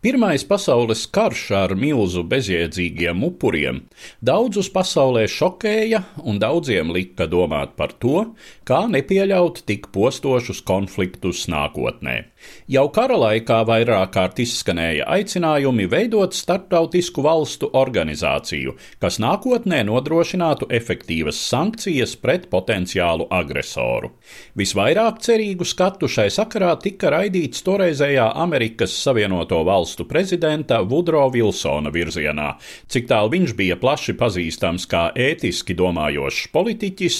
Pirmais pasaules karš ar milzu bezjēdzīgiem upuriem daudzus pasaulē šokēja un daudziem lika domāt par to, kā nepieļaut tik postošus konfliktus nākotnē. Jau kara laikā vairāk kārt izskanēja aicinājumi veidot starptautisku valstu organizāciju, kas nākotnē nodrošinātu efektīvas sankcijas pret potenciālu agresoru. Visvairāk cerīgu skatu šai sakarā tika raidīts toreizējā Amerikas Savienoto valstu valstu prezidenta Vudro Vilsona virzienā, cik tālu viņš bija plaši pazīstams kā ētiski domājošs politiķis,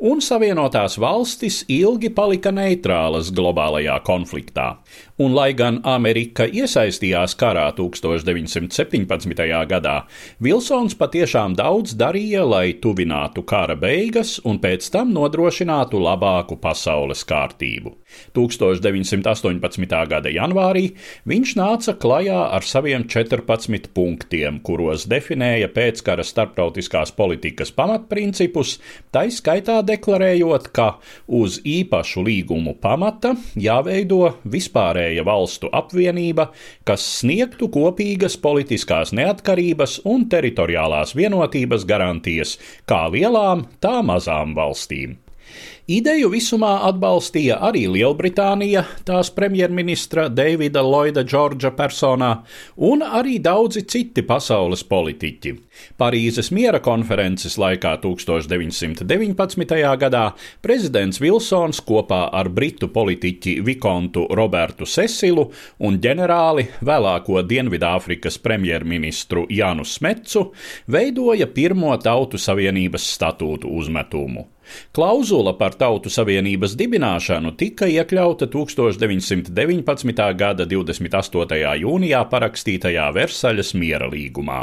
un Savienotās valstis ilgi palika neitrālas globālajā konfliktā. Un, lai gan Amerika iesaistījās karā 1917. gadā, Vilsons patiešām daudz darīja, lai tuvinātu kara beigas un pēc tam nodrošinātu labāku pasaules kārtību. 1918. gada janvārī viņš nāca klajā ar saviem 14 punktiem, kuros definēja pēckara starptautiskās politikas pamatprincipus, tai skaitā deklarējot, ka uz īpašu līgumu pamata jāveido vispārēja valstu apvienība, kas sniegtu kopīgas politiskās neatkarības un teritoriālās vienotības garantijas kā lielām, tā mazām valstīm. Ideju visumā atbalstīja arī Lielbritānija, tās premjerministra Davida Lloyda Džordža personā, un arī daudzi citi pasaules politiķi. Parīzes miera konferences laikā 1919. gadā prezidents Vilsons kopā ar britu politiķi Vikontu Robertu Sesilu un ģenerāli vēlāko Dienvidāfrikas premjerministru Janu Smecu veidoja pirmo Tautu Savienības statūtu uzmetumu. Klauzula par Tautu Savienības dibināšanu tika iekļauta 1919. gada 28. jūnijā parakstītajā Versaļas miera līgumā.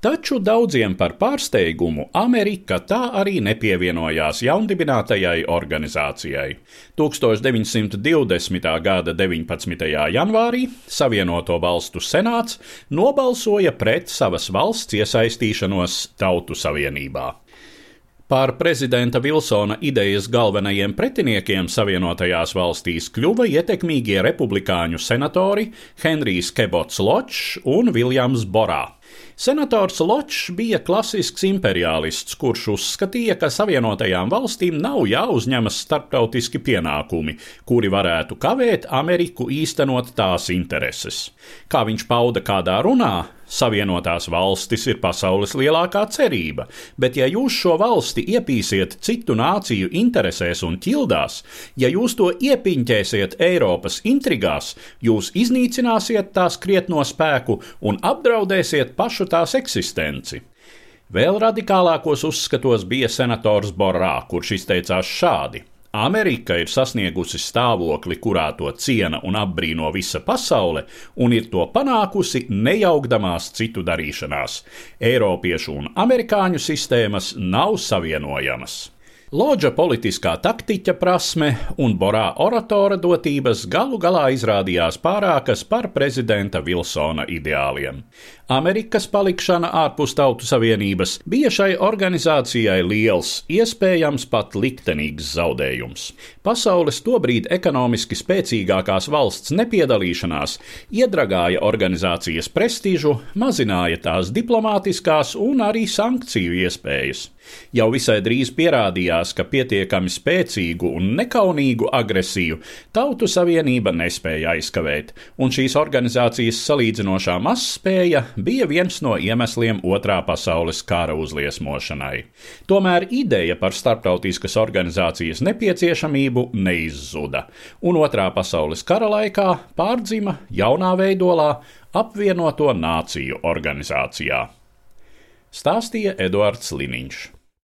Taču daudziem par pārsteigumu Amerika tā arī nepievienojās jaundibinātajai organizācijai. 1920. gada 19. janvārī Savienoto valstu senāts nobalsoja pret savas valsts iesaistīšanos Tautu Savienībā. Par prezidenta Vilsona idejas galvenajiem pretiniekiem Savienotajās valstīs kļuva ietekmīgie republikāņu senatori Henrijs Kebots Ločs un Viljams Borā. Senators Ločs bija klasisks imperialists, kurš uzskatīja, ka Savienotajām valstīm nav jāuzņemas starptautiski pienākumi, kuri varētu kavēt Ameriku īstenot tās intereses. Kā viņš pauda kādā runā, Savienotās valstis ir pasaules lielākā cerība, bet ja jūs šo valsti iepīsiet citu nāciju interesēs un ķildās, ja jūs to iepiņķēsiet Eiropas intrigās, jūs iznīcināsiet tās krietno spēku un apdraudēsiet pašu tās eksistenci. Vēl radikālākos uzskatos bija senators Borā, kurš izteicās šādi: Amerika ir sasniegusi stāvokli, kurā to ciena un apbrīno visa pasaule, un ir to panākusi nejaukdamās citu darīšanās. Eiropiešu un amerikāņu sistēmas nav savienojamas. Lodža politiskā taktiķa prasme un Borā oratora dotības galu galā izrādījās pārākas par prezidenta Vilsona ideāliem. Amerikas palikšana ārpus Tautu Savienības bija šai organizācijai liels, iespējams pat liktenīgs zaudējums. Pasaules tobrīd ekonomiski spēcīgākās valsts nepiedalīšanās iedragāja organizācijas prestižu, mazināja tās diplomātiskās un arī sankciju iespējas. Jau visai drīz pierādījās, ka pietiekami spēcīgu un nekaunīgu agresiju Tautu Savienība nespēja aizkavēt, un šīs organizācijas salīdzinošā mazspēja bija viens no iemesliem Otrā pasaules kara uzliesmošanai. Tomēr ideja par starptautiskas organizācijas nepieciešamību neizzuda, un Otrā pasaules kara laikā pārdzima jaunā veidolā apvienoto nāciju organizācijā. Stāstīja Eduards Liniņš.